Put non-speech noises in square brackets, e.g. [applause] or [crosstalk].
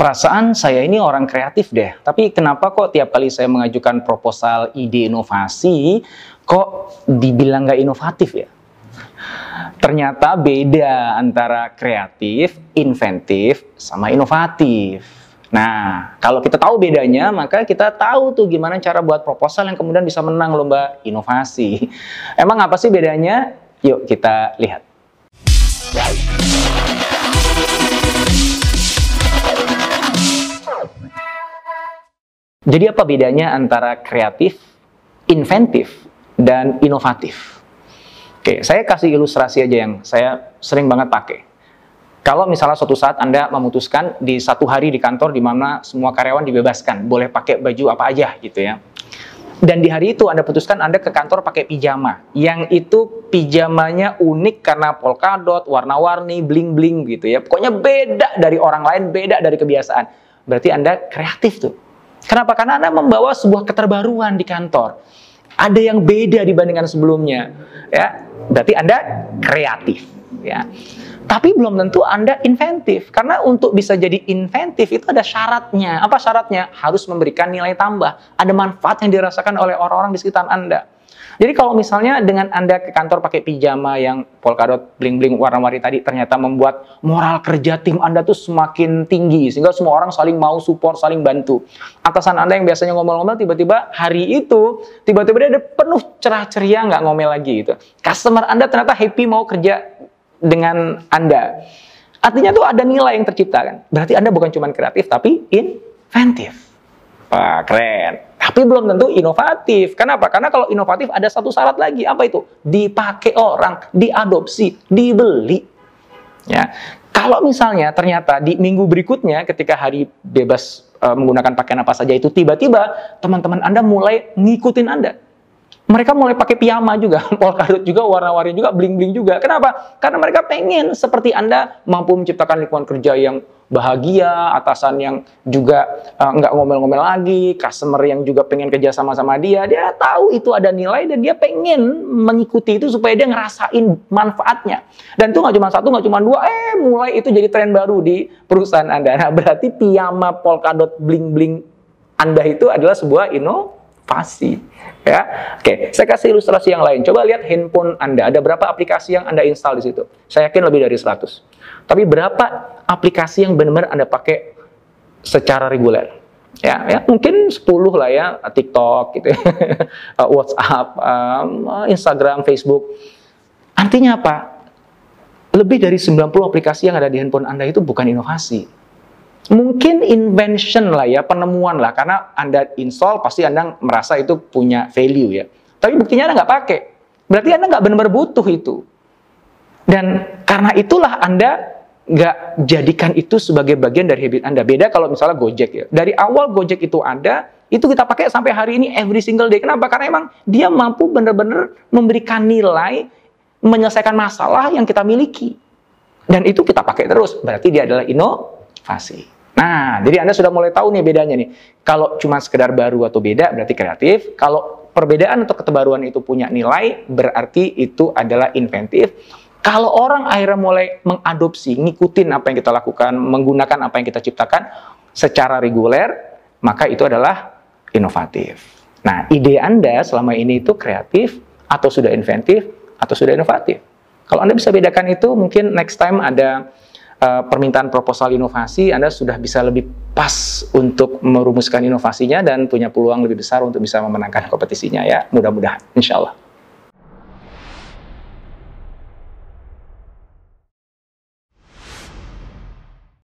perasaan saya ini orang kreatif deh, tapi kenapa kok tiap kali saya mengajukan proposal ide inovasi, kok dibilang nggak inovatif ya? Ternyata beda antara kreatif, inventif, sama inovatif. Nah, kalau kita tahu bedanya, maka kita tahu tuh gimana cara buat proposal yang kemudian bisa menang lomba inovasi. Emang apa sih bedanya? Yuk kita lihat. Jadi apa bedanya antara kreatif, inventif, dan inovatif? Oke, saya kasih ilustrasi aja yang saya sering banget pakai. Kalau misalnya suatu saat Anda memutuskan di satu hari di kantor di mana semua karyawan dibebaskan, boleh pakai baju apa aja gitu ya. Dan di hari itu Anda putuskan Anda ke kantor pakai pijama, yang itu pijamanya unik karena polkadot, warna-warni, bling-bling gitu ya. Pokoknya beda dari orang lain, beda dari kebiasaan. Berarti Anda kreatif tuh Kenapa? Karena Anda membawa sebuah keterbaruan di kantor. Ada yang beda dibandingkan sebelumnya. Ya, berarti Anda kreatif, ya. Tapi belum tentu Anda inventif. Karena untuk bisa jadi inventif itu ada syaratnya. Apa syaratnya? Harus memberikan nilai tambah. Ada manfaat yang dirasakan oleh orang-orang di sekitar Anda. Jadi kalau misalnya dengan Anda ke kantor pakai pijama yang polkadot bling-bling warna-warni tadi ternyata membuat moral kerja tim Anda tuh semakin tinggi sehingga semua orang saling mau support, saling bantu. Atasan Anda yang biasanya ngomel-ngomel tiba-tiba hari itu tiba-tiba dia ada penuh cerah ceria nggak ngomel lagi gitu. Customer Anda ternyata happy mau kerja dengan Anda. Artinya tuh ada nilai yang tercipta kan. Berarti Anda bukan cuma kreatif tapi inventif. Wah, keren. Tapi belum tentu inovatif. Kenapa? Karena kalau inovatif ada satu syarat lagi. Apa itu? Dipakai orang, diadopsi, dibeli. Ya. Kalau misalnya ternyata di minggu berikutnya ketika hari bebas e, menggunakan pakaian apa saja itu tiba-tiba teman-teman Anda mulai ngikutin Anda. Mereka mulai pakai piyama juga, [laughs] polkadot juga, warna-warni juga, bling-bling juga. Kenapa? Karena mereka pengen seperti Anda mampu menciptakan lingkungan kerja yang bahagia, atasan yang juga uh, nggak ngomel-ngomel lagi, customer yang juga pengen kerja sama-sama dia, dia tahu itu ada nilai dan dia pengen mengikuti itu supaya dia ngerasain manfaatnya. Dan itu nggak cuma satu, nggak cuma dua, eh mulai itu jadi tren baru di perusahaan Anda. Nah berarti piyama polkadot bling-bling Anda itu adalah sebuah inovasi. Ya, oke. Saya kasih ilustrasi yang lain. Coba lihat handphone Anda. Ada berapa aplikasi yang Anda install di situ? Saya yakin lebih dari 100. Tapi berapa aplikasi yang benar-benar Anda pakai secara reguler? Ya, ya mungkin 10 lah ya, TikTok gitu ya. [laughs] WhatsApp, um, Instagram, Facebook. Artinya apa? Lebih dari 90 aplikasi yang ada di handphone Anda itu bukan inovasi mungkin invention lah ya, penemuan lah. Karena Anda install, pasti Anda merasa itu punya value ya. Tapi buktinya Anda nggak pakai. Berarti Anda nggak benar-benar butuh itu. Dan karena itulah Anda nggak jadikan itu sebagai bagian dari habit Anda. Beda kalau misalnya Gojek ya. Dari awal Gojek itu ada, itu kita pakai sampai hari ini every single day. Kenapa? Karena emang dia mampu benar-benar memberikan nilai, menyelesaikan masalah yang kita miliki. Dan itu kita pakai terus. Berarti dia adalah inovasi. Nah, jadi Anda sudah mulai tahu nih bedanya nih. Kalau cuma sekedar baru atau beda berarti kreatif. Kalau perbedaan atau keterbaruan itu punya nilai, berarti itu adalah inventif. Kalau orang akhirnya mulai mengadopsi, ngikutin apa yang kita lakukan, menggunakan apa yang kita ciptakan secara reguler, maka itu adalah inovatif. Nah, ide Anda selama ini itu kreatif atau sudah inventif atau sudah inovatif. Kalau Anda bisa bedakan itu, mungkin next time ada uh, permintaan proposal inovasi, Anda sudah bisa lebih pas untuk merumuskan inovasinya dan punya peluang lebih besar untuk bisa memenangkan kompetisinya ya. Mudah-mudahan, insya Allah.